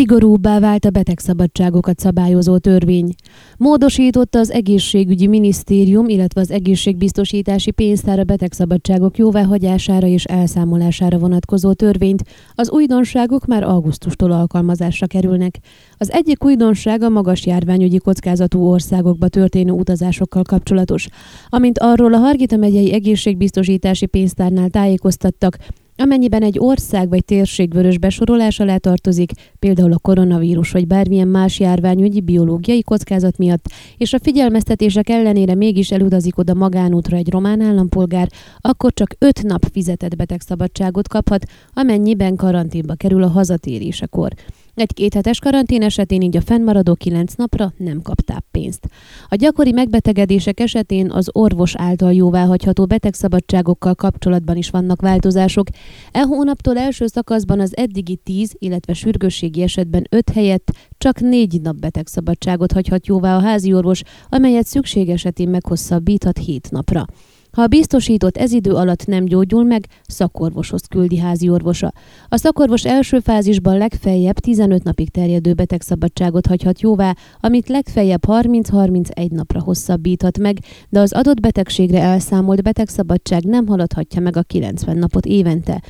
Szigorúbbá vált a betegszabadságokat szabályozó törvény. Módosította az egészségügyi minisztérium, illetve az egészségbiztosítási pénztár a betegszabadságok jóváhagyására és elszámolására vonatkozó törvényt. Az újdonságok már augusztustól alkalmazásra kerülnek. Az egyik újdonság a magas járványügyi kockázatú országokba történő utazásokkal kapcsolatos. Amint arról a Hargita megyei egészségbiztosítási pénztárnál tájékoztattak, Amennyiben egy ország vagy térség vörös besorolás alá tartozik, például a koronavírus vagy bármilyen más járványügyi biológiai kockázat miatt, és a figyelmeztetések ellenére mégis elutazik oda magánútra egy román állampolgár, akkor csak öt nap fizetett betegszabadságot kaphat, amennyiben karanténba kerül a hazatérésekor. Egy kéthetes karantén esetén így a fennmaradó kilenc napra nem kap táppénzt. A gyakori megbetegedések esetén az orvos által jóváhagyható betegszabadságokkal kapcsolatban is vannak változások. E hónaptól első szakaszban az eddigi 10, illetve sürgősségi esetben 5 helyett csak 4 nap betegszabadságot hagyhat jóvá a házi orvos, amelyet szükség esetén meghosszabbíthat 7 napra. Ha a biztosított ez idő alatt nem gyógyul meg, szakorvoshoz küldi házi orvosa. A szakorvos első fázisban legfeljebb 15 napig terjedő betegszabadságot hagyhat jóvá, amit legfeljebb 30-31 napra hosszabbíthat meg, de az adott betegségre elszámolt betegszabadság nem haladhatja meg a 90 napot évente.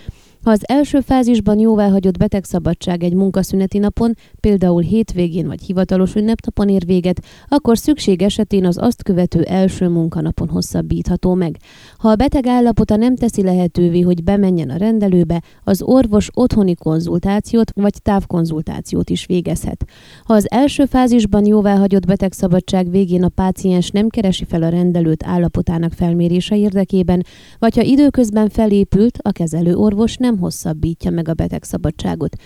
Ha az első fázisban jóváhagyott betegszabadság egy munkaszüneti napon, például hétvégén vagy hivatalos ünnepnapon ér véget, akkor szükség esetén az azt követő első munkanapon hosszabbítható meg. Ha a beteg állapota nem teszi lehetővé, hogy bemenjen a rendelőbe, az orvos otthoni konzultációt vagy távkonzultációt is végezhet. Ha az első fázisban jóváhagyott betegszabadság végén a páciens nem keresi fel a rendelőt állapotának felmérése érdekében, vagy ha időközben felépült, a kezelő orvos nem nem hosszabbítja meg a betegszabadságot.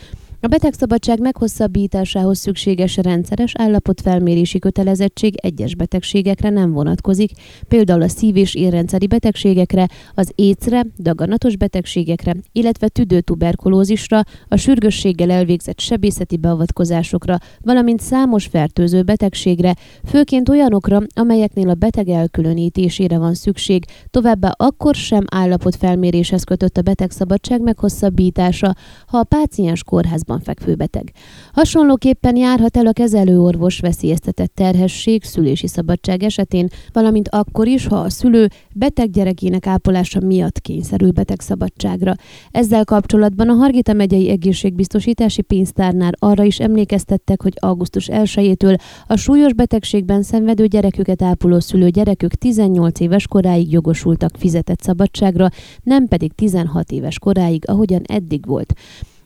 A betegszabadság meghosszabbításához szükséges rendszeres állapotfelmérési kötelezettség egyes betegségekre nem vonatkozik, például a szív- és érrendszeri betegségekre, az écre, daganatos betegségekre, illetve tüdőtuberkulózisra, a sürgősséggel elvégzett sebészeti beavatkozásokra, valamint számos fertőző betegségre, főként olyanokra, amelyeknél a beteg elkülönítésére van szükség, továbbá akkor sem állapotfelméréshez kötött a betegszabadság meghosszabbítása, ha a páciens kórházban ápolóban fekvő beteg. Hasonlóképpen járhat el a kezelőorvos veszélyeztetett terhesség, szülési szabadság esetén, valamint akkor is, ha a szülő beteg gyerekének ápolása miatt kényszerül betegszabadságra. Ezzel kapcsolatban a Hargita megyei egészségbiztosítási pénztárnál arra is emlékeztettek, hogy augusztus 1-től a súlyos betegségben szenvedő gyereküket ápoló szülő gyerekük 18 éves koráig jogosultak fizetett szabadságra, nem pedig 16 éves koráig, ahogyan eddig volt.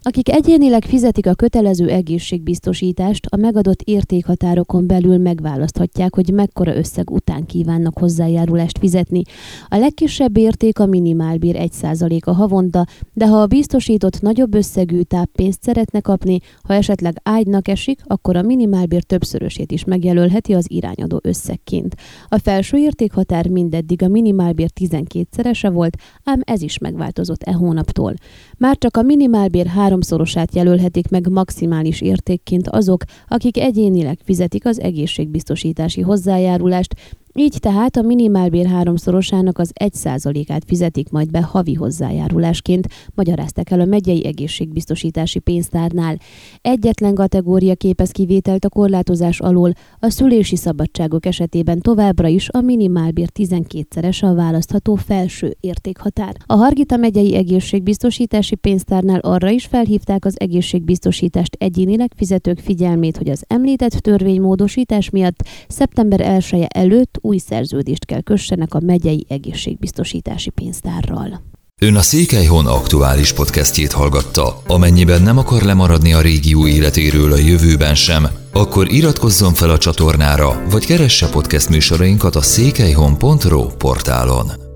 Akik egyénileg fizetik a kötelező egészségbiztosítást, a megadott értékhatárokon belül megválaszthatják, hogy mekkora összeg után kívánnak hozzájárulást fizetni. A legkisebb érték a minimálbér 1% a havonta, de ha a biztosított nagyobb összegű táppénzt szeretne kapni, ha esetleg ágynak esik, akkor a minimálbér többszörösét is megjelölheti az irányadó összegként. A felső értékhatár mindeddig a minimálbér 12-szerese volt, ám ez is megváltozott e hónaptól. Már csak a minimálbér háromszorosát jelölhetik meg maximális értékként azok, akik egyénileg fizetik az egészségbiztosítási hozzájárulást, így tehát a minimálbér háromszorosának az 1%-át fizetik majd be havi hozzájárulásként, magyarázták el a megyei egészségbiztosítási pénztárnál. Egyetlen kategória képez kivételt a korlátozás alól, a szülési szabadságok esetében továbbra is a minimálbér 12-szeres a választható felső értékhatár. A Hargita megyei egészségbiztosítási pénztárnál arra is felhívták az egészségbiztosítást egyénileg fizetők figyelmét, hogy az említett törvénymódosítás miatt szeptember 1 -e előtt új szerződést kell kössenek a megyei egészségbiztosítási pénztárral. Ön a Székelyhon aktuális podcastjét hallgatta. Amennyiben nem akar lemaradni a régió életéről a jövőben sem, akkor iratkozzon fel a csatornára, vagy keresse podcast műsorainkat a székelyhon.pro portálon.